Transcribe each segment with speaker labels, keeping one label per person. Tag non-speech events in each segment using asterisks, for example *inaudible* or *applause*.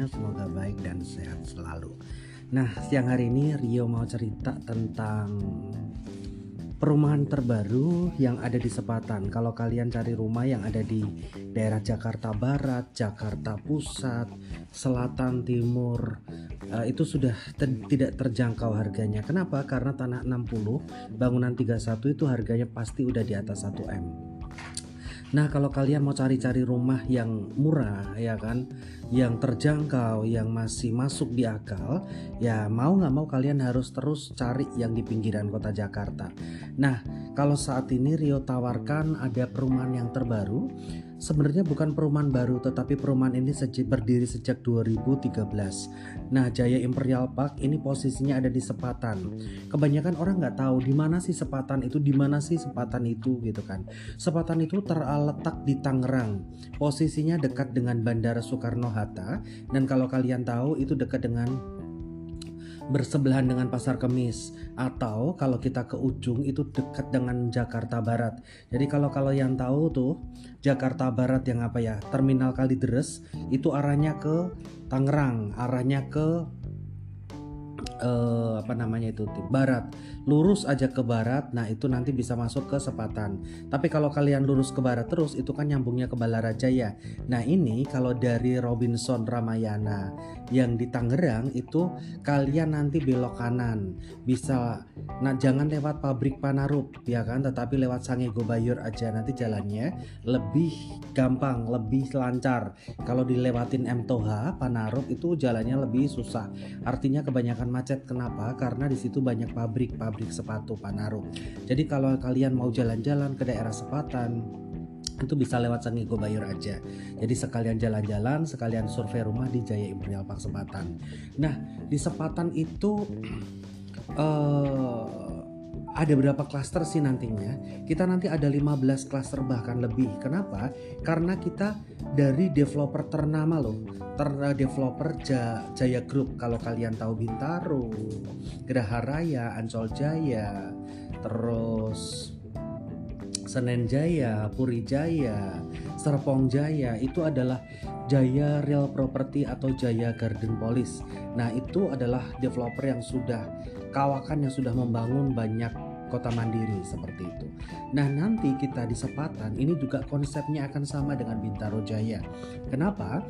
Speaker 1: semuanya, semoga baik dan sehat selalu. Nah, siang hari ini Rio mau cerita tentang perumahan terbaru yang ada di Sepatan. Kalau kalian cari rumah yang ada di daerah Jakarta Barat, Jakarta Pusat, Selatan, Timur, uh, itu sudah ter tidak terjangkau harganya. Kenapa? Karena tanah 60, bangunan 31 itu harganya pasti udah di atas 1 M. Nah, kalau kalian mau cari-cari rumah yang murah, ya kan, yang terjangkau, yang masih masuk di akal, ya mau nggak mau kalian harus terus cari yang di pinggiran kota Jakarta. Nah, kalau saat ini Rio tawarkan ada perumahan yang terbaru, sebenarnya bukan perumahan baru, tetapi perumahan ini sejak berdiri sejak 2013. Nah, Jaya Imperial Park ini posisinya ada di Sepatan. Kebanyakan orang nggak tahu di mana sih Sepatan itu, di mana sih Sepatan itu gitu kan. Sepatan itu terletak di Tangerang. Posisinya dekat dengan Bandara Soekarno Hatta dan kalau kalian tahu itu dekat dengan bersebelahan dengan Pasar Kemis atau kalau kita ke ujung itu dekat dengan Jakarta Barat. Jadi kalau kalau yang tahu tuh Jakarta Barat yang apa ya Terminal Kalideres itu arahnya ke Tangerang, arahnya ke uh, apa namanya itu barat. Lurus aja ke barat nah itu nanti bisa masuk ke Sepatan. Tapi kalau kalian lurus ke barat terus itu kan nyambungnya ke Balarajaya nah ini kalau dari Robinson Ramayana yang di Tangerang itu kalian nanti belok kanan. Bisa nah jangan lewat pabrik Panarup ya kan? Tetapi lewat Sange Gobayur aja nanti jalannya lebih gampang lebih lancar. Kalau dilewatin M Toha Panarup itu jalannya lebih susah. Artinya kebanyakan macet. Kenapa? Karena di situ banyak pabrik-pabrik sepatu Panarup. Jadi kalau kalian mau jalan-jalan ke daerah Sepatan itu bisa lewat Sangi Bayur aja. Jadi sekalian jalan-jalan, sekalian survei rumah di Jaya Imperial Park Sepatan. Nah, di Sepatan itu uh, *clears throat* ada berapa klaster sih nantinya? Kita nanti ada 15 klaster bahkan lebih. Kenapa? Karena kita dari developer ternama loh. Ter developer Jaya Group. Kalau kalian tahu Bintaro, Geraha Raya, Ancol Jaya, terus Senen Jaya, Puri Jaya, Serpong Jaya itu adalah Jaya Real Property atau Jaya Garden Police. Nah, itu adalah developer yang sudah kawakan yang sudah membangun banyak kota mandiri seperti itu. Nah, nanti kita di Sepatan ini juga konsepnya akan sama dengan Bintaro Jaya. Kenapa?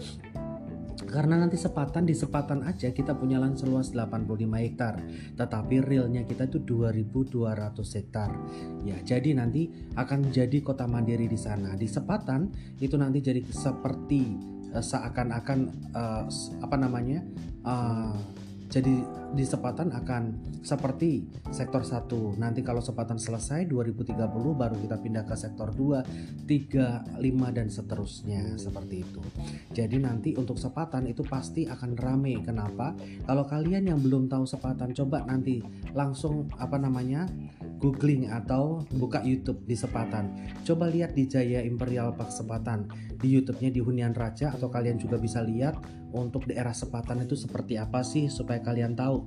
Speaker 1: Karena nanti sepatan di sepatan aja kita punya lahan seluas 85 hektar, tetapi realnya kita itu 2200 hektar. Ya, jadi nanti akan jadi kota mandiri di sana. Di sepatan itu nanti jadi seperti uh, seakan-akan uh, apa namanya? Uh, jadi di Sepatan akan seperti sektor 1. Nanti kalau Sepatan selesai 2030 baru kita pindah ke sektor 2, 3, 5 dan seterusnya seperti itu. Jadi nanti untuk Sepatan itu pasti akan rame. Kenapa? Kalau kalian yang belum tahu Sepatan coba nanti langsung apa namanya? googling atau buka YouTube di Sepatan. Coba lihat di Jaya Imperial Park Sepatan. Di YouTube-nya di Hunian Raja atau kalian juga bisa lihat untuk daerah Sepatan itu seperti apa sih supaya kalian tahu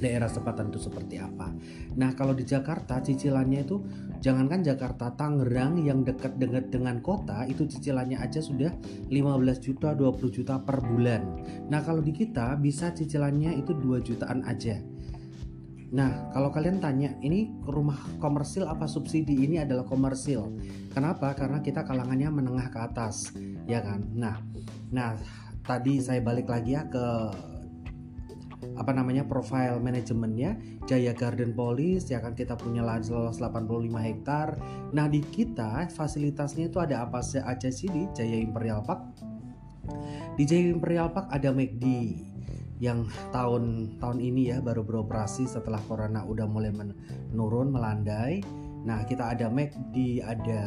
Speaker 1: daerah Sepatan itu seperti apa. Nah, kalau di Jakarta cicilannya itu jangankan Jakarta, Tangerang yang dekat dengan dengan kota itu cicilannya aja sudah 15 juta, 20 juta per bulan. Nah, kalau di kita bisa cicilannya itu 2 jutaan aja. Nah, kalau kalian tanya, ini rumah komersil apa subsidi? Ini adalah komersil. Kenapa? Karena kita kalangannya menengah ke atas, ya kan? Nah, nah tadi saya balik lagi ya ke apa namanya profile manajemennya Jaya Garden Police ya kan kita punya lahan seluas 85 hektar. Nah, di kita fasilitasnya itu ada apa aja sih di Jaya Imperial Park? Di Jaya Imperial Park ada McD, yang tahun tahun ini ya baru beroperasi setelah corona udah mulai menurun melandai. Nah kita ada McD, ada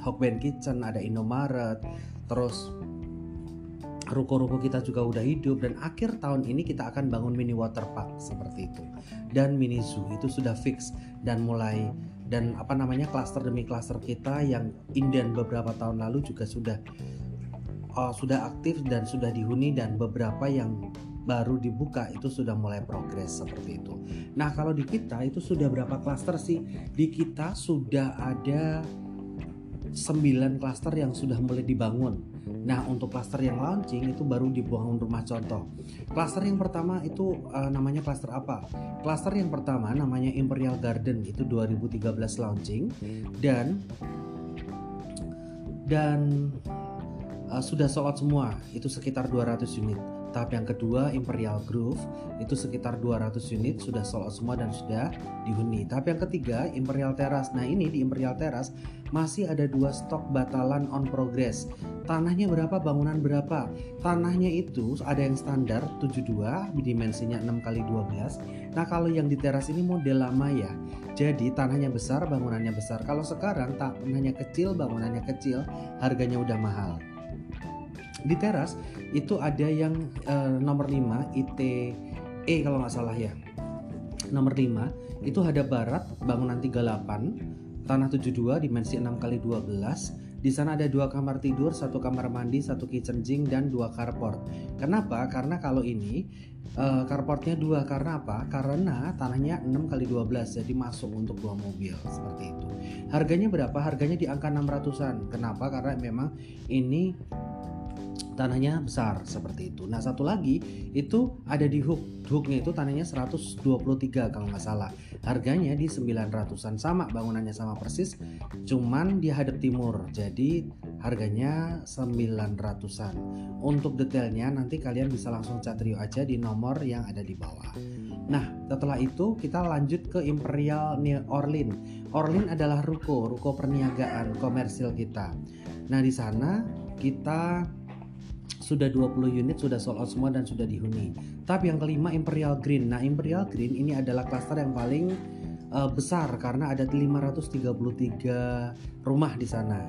Speaker 1: Hokben Kitchen, ada Indomaret, terus ruko-ruko kita juga udah hidup dan akhir tahun ini kita akan bangun mini water park seperti itu dan mini zoo itu sudah fix dan mulai dan apa namanya klaster demi klaster kita yang inden beberapa tahun lalu juga sudah uh, sudah aktif dan sudah dihuni dan beberapa yang baru dibuka itu sudah mulai progres seperti itu. Nah, kalau di kita itu sudah berapa klaster sih? Di kita sudah ada 9 klaster yang sudah mulai dibangun. Nah, untuk klaster yang launching itu baru di bangun rumah contoh. Klaster yang pertama itu uh, namanya klaster apa? Klaster yang pertama namanya Imperial Garden itu 2013 launching dan dan uh, sudah sold semua itu sekitar 200 unit Tahap yang kedua Imperial Grove itu sekitar 200 unit sudah sold out semua dan sudah dihuni. Tahap yang ketiga Imperial Terrace. Nah ini di Imperial Terrace masih ada dua stok batalan on progress. Tanahnya berapa? Bangunan berapa? Tanahnya itu ada yang standar 72 dimensinya 6 kali 12. Nah kalau yang di teras ini model lama ya. Jadi tanahnya besar, bangunannya besar. Kalau sekarang tanahnya kecil, bangunannya kecil, harganya udah mahal. Di teras itu ada yang uh, nomor 5 ITE kalau nggak salah ya. Nomor 5 itu ada barat bangunan 38 tanah 72 dimensi 6 kali 12 di sana ada dua kamar tidur, satu kamar mandi, satu kitchen sink, dan dua carport. Kenapa? Karena kalau ini uh, carportnya dua karena apa? Karena tanahnya 6 kali 12 jadi masuk untuk dua mobil seperti itu. Harganya berapa? Harganya di angka 600-an. Kenapa? Karena memang ini tanahnya besar seperti itu. Nah satu lagi itu ada di hook, hooknya itu tanahnya 123 kalau nggak salah. Harganya di 900an sama, bangunannya sama persis, cuman di hadap timur. Jadi harganya 900an. Untuk detailnya nanti kalian bisa langsung chat Rio aja di nomor yang ada di bawah. Nah setelah itu kita lanjut ke Imperial New Orleans. Orleans adalah ruko, ruko perniagaan komersil kita. Nah di sana kita sudah 20 unit sudah sold out semua dan sudah dihuni. Tapi yang kelima Imperial Green. Nah, Imperial Green ini adalah klaster yang paling uh, besar karena ada 533 rumah di sana.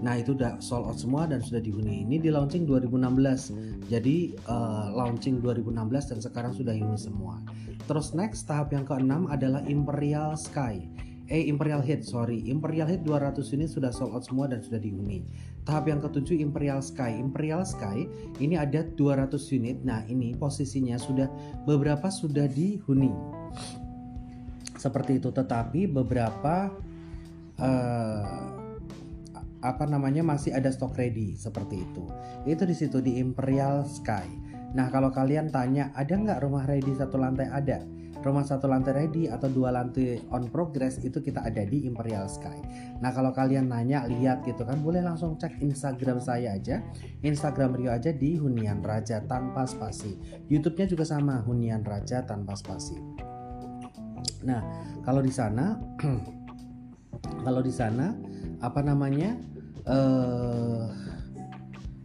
Speaker 1: Nah, itu udah sold out semua dan sudah dihuni. Ini di launching 2016. Jadi uh, launching 2016 dan sekarang sudah dihuni semua. Terus next tahap yang keenam adalah Imperial Sky eh Imperial Head sorry. Imperial Head 200 unit sudah sold out semua dan sudah dihuni. Tahap yang ketujuh Imperial Sky. Imperial Sky ini ada 200 unit. Nah ini posisinya sudah beberapa sudah dihuni. Seperti itu. Tetapi beberapa uh, apa namanya masih ada stok ready. Seperti itu. Itu di situ di Imperial Sky. Nah kalau kalian tanya ada nggak rumah ready satu lantai? Ada rumah satu lantai ready atau dua lantai on progress itu kita ada di Imperial Sky. Nah kalau kalian nanya lihat gitu kan boleh langsung cek Instagram saya aja, Instagram Rio aja di Hunian Raja tanpa spasi. YouTube-nya juga sama Hunian Raja tanpa spasi. Nah kalau di sana, *clears throat* kalau di sana apa namanya? Uh,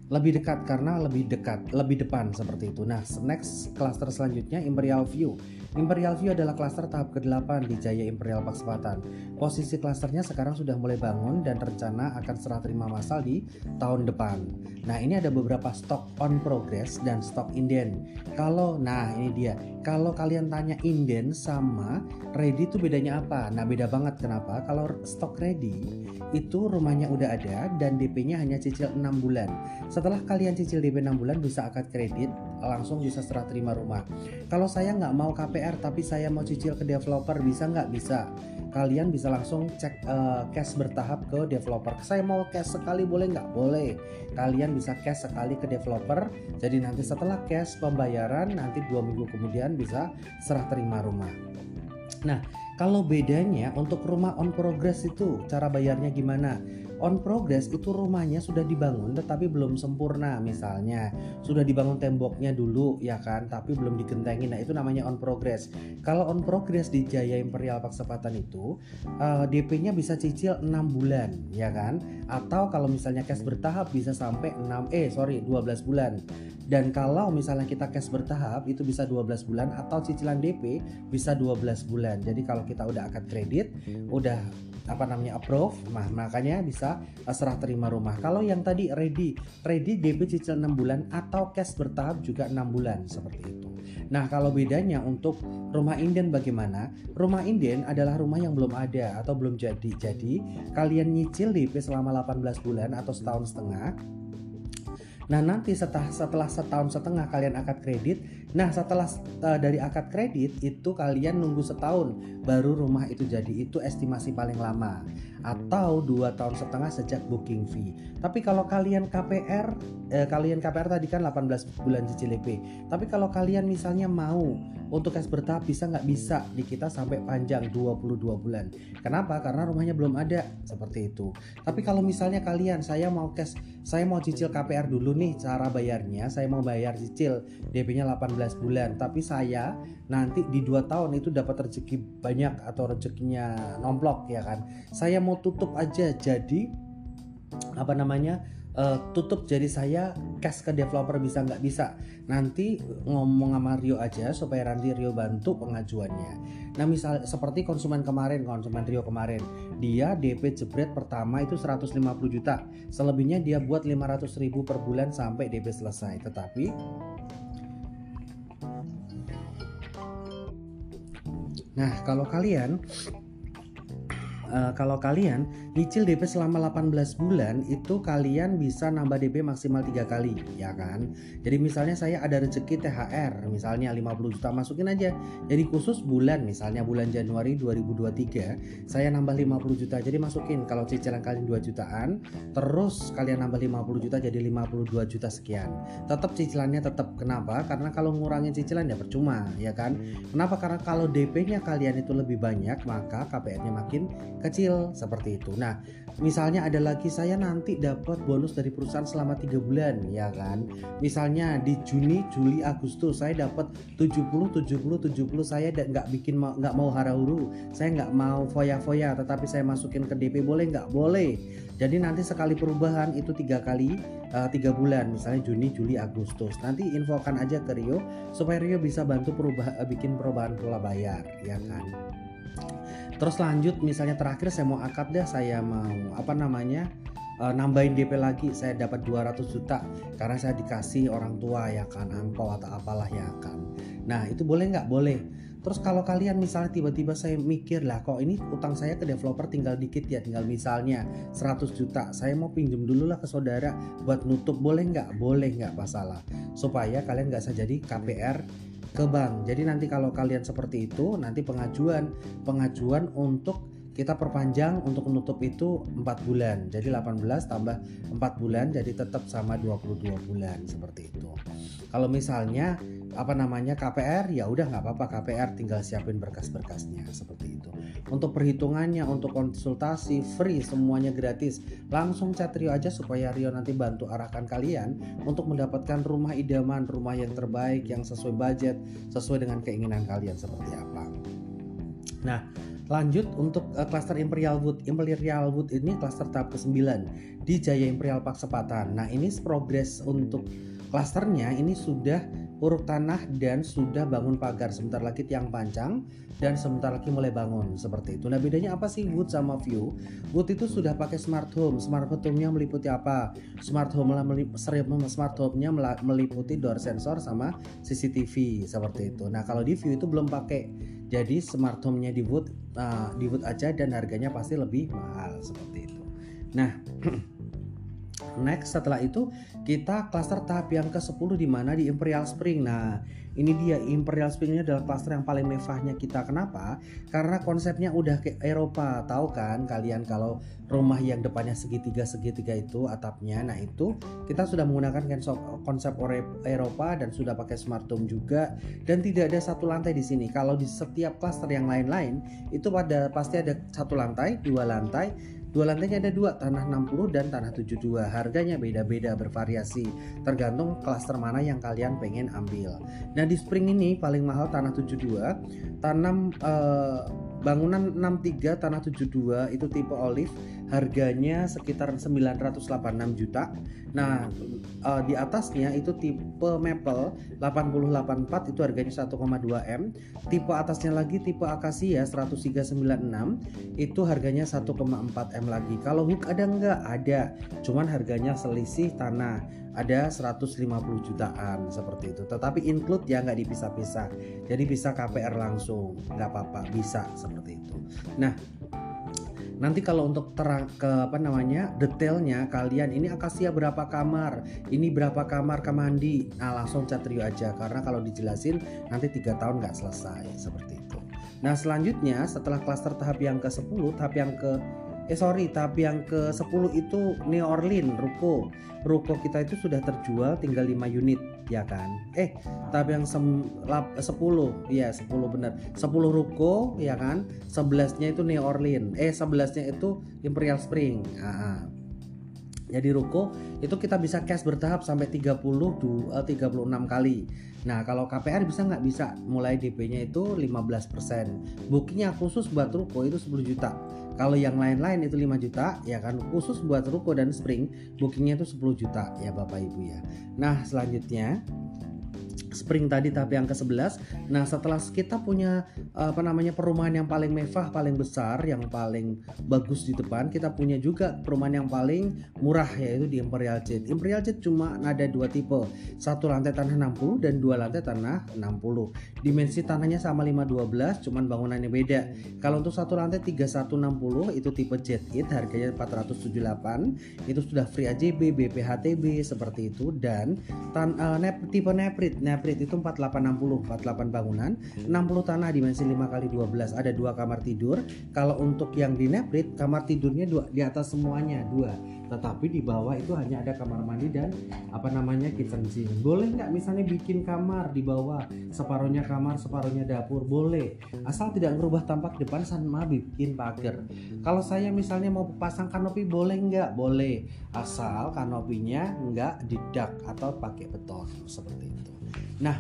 Speaker 1: lebih dekat karena lebih dekat, lebih depan seperti itu. Nah, next cluster selanjutnya Imperial View. Imperial View adalah klaster tahap ke-8 di Jaya Imperial Park Selatan. Posisi klasternya sekarang sudah mulai bangun dan rencana akan serah terima massal di tahun depan. Nah, ini ada beberapa stok on progress dan stok inden. Kalau nah ini dia. Kalau kalian tanya inden sama ready itu bedanya apa? Nah, beda banget kenapa? Kalau stok ready itu rumahnya udah ada dan DP-nya hanya cicil 6 bulan. Setelah kalian cicil DP 6 bulan bisa akad kredit langsung bisa serah terima rumah. Kalau saya nggak mau KPR tapi saya mau cicil ke developer bisa nggak bisa? Kalian bisa langsung cek uh, cash bertahap ke developer. Saya mau cash sekali boleh nggak? Boleh. Kalian bisa cash sekali ke developer. Jadi nanti setelah cash pembayaran nanti dua minggu kemudian bisa serah terima rumah. Nah, kalau bedanya untuk rumah on progress itu cara bayarnya gimana? on progress itu rumahnya sudah dibangun tetapi belum sempurna misalnya. Sudah dibangun temboknya dulu ya kan? Tapi belum digentengin. Nah itu namanya on progress. Kalau on progress di Jaya Imperial Paksepatan itu uh, eh, DP-nya bisa cicil 6 bulan ya kan? Atau kalau misalnya cash bertahap bisa sampai 6 eh sorry 12 bulan. Dan kalau misalnya kita cash bertahap itu bisa 12 bulan atau cicilan DP bisa 12 bulan. Jadi kalau kita udah akad kredit udah apa namanya approve nah makanya bisa uh, serah terima rumah. Kalau yang tadi ready ready DP cicil 6 bulan atau cash bertahap juga 6 bulan seperti itu. Nah kalau bedanya untuk rumah inden bagaimana? Rumah inden adalah rumah yang belum ada atau belum jadi. Jadi kalian nyicil DP selama 18 bulan atau setahun setengah. Nah nanti setelah setelah setahun setengah kalian akad kredit, nah setelah uh, dari akad kredit itu kalian nunggu setahun baru rumah itu jadi itu estimasi paling lama atau dua tahun setengah sejak booking fee. Tapi kalau kalian KPR, eh, kalian KPR tadi kan 18 bulan cicil EP. Tapi kalau kalian misalnya mau untuk cash bertahap bisa nggak bisa di kita sampai panjang 22 bulan. Kenapa? Karena rumahnya belum ada seperti itu. Tapi kalau misalnya kalian saya mau cash, saya mau cicil KPR dulu nih cara bayarnya, saya mau bayar cicil DP-nya 18 bulan. Tapi saya nanti di dua tahun itu dapat rezeki banyak atau rezekinya nomplok ya kan. Saya mau tutup aja. Jadi apa namanya uh, tutup. Jadi saya cash ke developer bisa nggak bisa. Nanti ngomong sama Rio aja supaya nanti Rio bantu pengajuannya. Nah misal seperti konsumen kemarin konsumen Rio kemarin. Dia DP jebret pertama itu 150 juta. Selebihnya dia buat 500 ribu per bulan sampai DP selesai. Tetapi Nah, kalau kalian uh, kalau kalian nyicil DP selama 18 bulan itu kalian bisa nambah DP maksimal tiga kali ya kan? Jadi misalnya saya ada rezeki THR misalnya 50 juta masukin aja. Jadi khusus bulan misalnya bulan Januari 2023 saya nambah 50 juta jadi masukin. Kalau cicilan kalian 2 jutaan terus kalian nambah 50 juta jadi 52 juta sekian. Tetap cicilannya tetap. Kenapa? Karena kalau ngurangin cicilan ya percuma ya kan? Kenapa? Karena kalau DP nya kalian itu lebih banyak maka KPR nya makin kecil seperti itu. Nah, misalnya ada lagi saya nanti dapat bonus dari perusahaan selama tiga bulan, ya kan? Misalnya di Juni, Juli, Agustus saya dapat 70, 70, 70 saya nggak bikin nggak mau hara-huru, saya nggak mau foya-foya, tetapi saya masukin ke DP boleh nggak? Boleh. Jadi nanti sekali perubahan itu tiga kali uh, tiga bulan, misalnya Juni, Juli, Agustus. Nanti infokan aja ke Rio supaya Rio bisa bantu perubah, uh, bikin perubahan pola bayar, ya kan? Terus lanjut misalnya terakhir saya mau akad deh saya mau apa namanya uh, nambahin DP lagi. Saya dapat 200 juta karena saya dikasih orang tua ya kan angpau atau apalah ya kan. Nah itu boleh nggak? Boleh. Terus kalau kalian misalnya tiba-tiba saya mikir lah kok ini utang saya ke developer tinggal dikit ya? Tinggal misalnya 100 juta. Saya mau pinjem dulu lah ke saudara buat nutup. Boleh nggak? Boleh nggak masalah. Supaya kalian nggak usah jadi KPR ke bank. Jadi nanti kalau kalian seperti itu, nanti pengajuan pengajuan untuk kita perpanjang untuk menutup itu 4 bulan jadi 18 tambah 4 bulan jadi tetap sama 22 bulan seperti itu kalau misalnya apa namanya KPR ya udah nggak apa-apa KPR tinggal siapin berkas-berkasnya seperti itu untuk perhitungannya untuk konsultasi free semuanya gratis langsung chat Rio aja supaya Rio nanti bantu arahkan kalian untuk mendapatkan rumah idaman rumah yang terbaik yang sesuai budget sesuai dengan keinginan kalian seperti apa nah Lanjut untuk uh, klaster Imperial Wood. Imperial Wood ini klaster tahap ke-9 di Jaya Imperial Park Sepatan. Nah, ini progres untuk klasternya ini sudah uruk tanah dan sudah bangun pagar sebentar lagi tiang pancang dan sebentar lagi mulai bangun seperti itu. Nah bedanya apa sih Wood sama View? Wood itu sudah pakai smart home. Smart home-nya meliputi apa? Smart home smart home-nya meliputi door sensor sama CCTV seperti itu. Nah kalau di View itu belum pakai jadi smart home-nya di Wood uh, di Wood aja dan harganya pasti lebih mahal seperti itu. Nah, *clears throat* next setelah itu kita klaster tahap yang ke-10 di mana di Imperial Spring. Nah, ini dia Imperial Spring ini adalah klaster yang paling mewahnya kita. Kenapa? Karena konsepnya udah ke Eropa. Tahu kan kalian kalau rumah yang depannya segitiga-segitiga itu atapnya. Nah, itu kita sudah menggunakan konsep Eropa dan sudah pakai smart home juga dan tidak ada satu lantai di sini. Kalau di setiap klaster yang lain-lain itu pada pasti ada satu lantai, dua lantai, Dua lantainya ada dua, tanah 60 dan tanah 72. Harganya beda-beda bervariasi, tergantung klaster mana yang kalian pengen ambil. Nah di Spring ini paling mahal tanah 72, tanam eh, bangunan 63 tanah 72 itu tipe olive. Harganya sekitar 986 juta. Nah uh, di atasnya itu tipe maple 8084 itu harganya 1,2 M tipe atasnya lagi tipe akasia 1396 itu harganya 1,4 M lagi. Kalau hook ada enggak ada. Cuman harganya selisih tanah ada 150 jutaan seperti itu. Tetapi include ya nggak dipisah-pisah. Jadi bisa KPR langsung nggak apa-apa bisa seperti itu. Nah nanti kalau untuk terang ke apa namanya detailnya kalian ini akasia berapa kamar? Ini berapa kamar kamandi nah langsung chat Rio aja. Karena kalau dijelasin nanti tiga tahun nggak selesai seperti itu. Nah selanjutnya setelah klaster tahap yang ke 10 tahap yang ke eh sorry tapi yang ke 10 itu New Orleans ruko. Ruko kita itu sudah terjual tinggal 5 unit ya kan? Eh tapi yang 10 ya 10 benar 10 ruko ya kan? 11 nya itu New Orleans. Eh 11 nya itu Imperial Spring. Ah, jadi ruko itu kita bisa cash bertahap sampai 30 36 kali. Nah kalau KPR bisa nggak? Bisa. Mulai DP-nya itu 15% Bookingnya khusus buat ruko itu 10 juta. Kalau yang lain-lain itu 5 juta ya kan? Khusus buat ruko dan spring bookingnya itu 10 juta ya Bapak Ibu ya. Nah selanjutnya spring tadi tahap yang ke-11. Nah, setelah kita punya apa namanya perumahan yang paling mewah, paling besar, yang paling bagus di depan, kita punya juga perumahan yang paling murah yaitu di Imperial Jet. Imperial Jet cuma ada dua tipe, satu lantai tanah 60 dan dua lantai tanah 60. Dimensi tanahnya sama 512, cuman bangunannya beda. Kalau untuk satu lantai 3160 itu tipe Jet It, harganya 478. Itu sudah free AJB, BPHTB seperti itu dan tan, uh, tipe Neprit. Neprit Neprit itu 4860 48 bangunan 60 tanah dimensi 5 kali 12 ada dua kamar tidur. Kalau untuk yang di Neprit kamar tidurnya dua di atas semuanya dua tetapi di bawah itu hanya ada kamar mandi dan apa namanya kitchen sink. Boleh nggak misalnya bikin kamar di bawah? Separuhnya kamar separuhnya dapur. Boleh. Asal tidak merubah tampak depan sama bikin pagar. Kalau saya misalnya mau pasang kanopi boleh nggak? Boleh. Asal kanopinya nggak didak atau pakai beton seperti itu. Nah,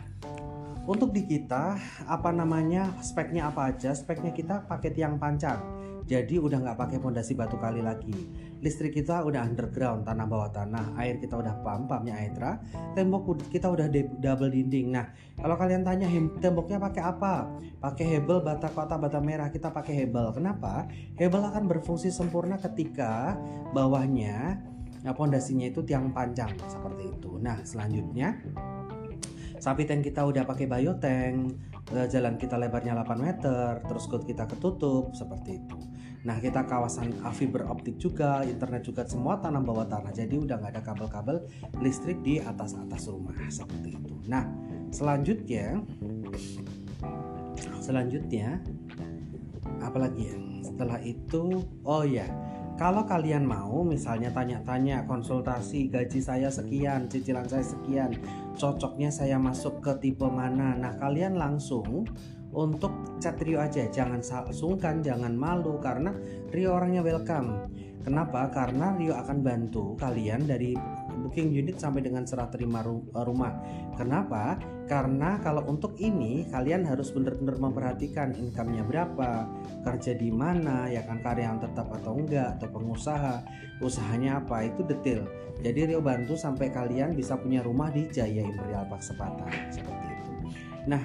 Speaker 1: untuk di kita apa namanya speknya apa aja? Speknya kita pakai tiang panjang. Jadi udah nggak pakai pondasi batu kali lagi. Listrik kita udah underground, tanah bawah tanah. Air kita udah pump, pumpnya Aetra. Tembok kita udah double dinding. Nah, kalau kalian tanya temboknya pakai apa? Pakai hebel bata kota bata merah. Kita pakai hebel. Kenapa? Hebel akan berfungsi sempurna ketika bawahnya nah, pondasinya itu tiang panjang seperti itu. Nah, selanjutnya sapi tank kita udah pakai biotank eh, jalan kita lebarnya 8 meter terus kod kita ketutup seperti itu. Nah kita kawasan fiber optik juga internet juga semua tanam bawah tanah jadi udah nggak ada kabel-kabel listrik di atas atas rumah seperti itu. Nah selanjutnya selanjutnya apalagi ya? Setelah itu oh ya kalau kalian mau misalnya tanya-tanya konsultasi gaji saya sekian, cicilan saya sekian, cocoknya saya masuk ke tipe mana. Nah, kalian langsung untuk chat Rio aja, jangan sungkan, jangan malu karena Rio orangnya welcome. Kenapa? Karena Rio akan bantu kalian dari booking unit sampai dengan serah terima rumah. Kenapa? Karena kalau untuk ini kalian harus benar-benar memperhatikan income-nya berapa, kerja di mana, ya kan karyawan tetap atau enggak, atau pengusaha, usahanya apa, itu detail. Jadi Rio bantu sampai kalian bisa punya rumah di Jaya Imperial Park Sepatan seperti itu. Nah,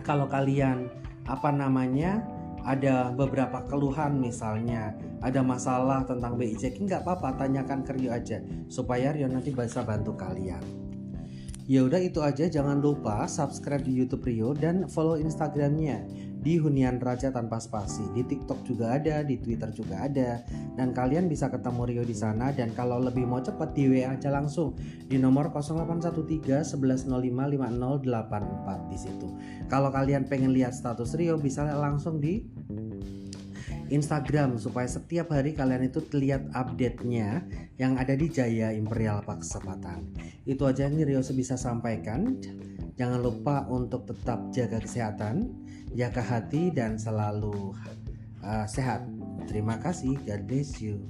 Speaker 1: kalau kalian apa namanya ada beberapa keluhan misalnya ada masalah tentang BI checking nggak apa-apa tanyakan ke Rio aja supaya Rio nanti bisa bantu kalian. Ya udah itu aja jangan lupa subscribe di YouTube Rio dan follow Instagramnya di Hunian Raja tanpa spasi. Di TikTok juga ada, di Twitter juga ada. Dan kalian bisa ketemu Rio di sana dan kalau lebih mau cepat di WA aja langsung di nomor 0813 1105 5084 di situ. Kalau kalian pengen lihat status Rio bisa langsung di Instagram supaya setiap hari kalian itu lihat update-nya yang ada di Jaya Imperial Park Sepatan. Itu aja yang Rio bisa sampaikan. Jangan lupa untuk tetap jaga kesehatan, jaga hati dan selalu uh, sehat. Terima kasih. God bless you.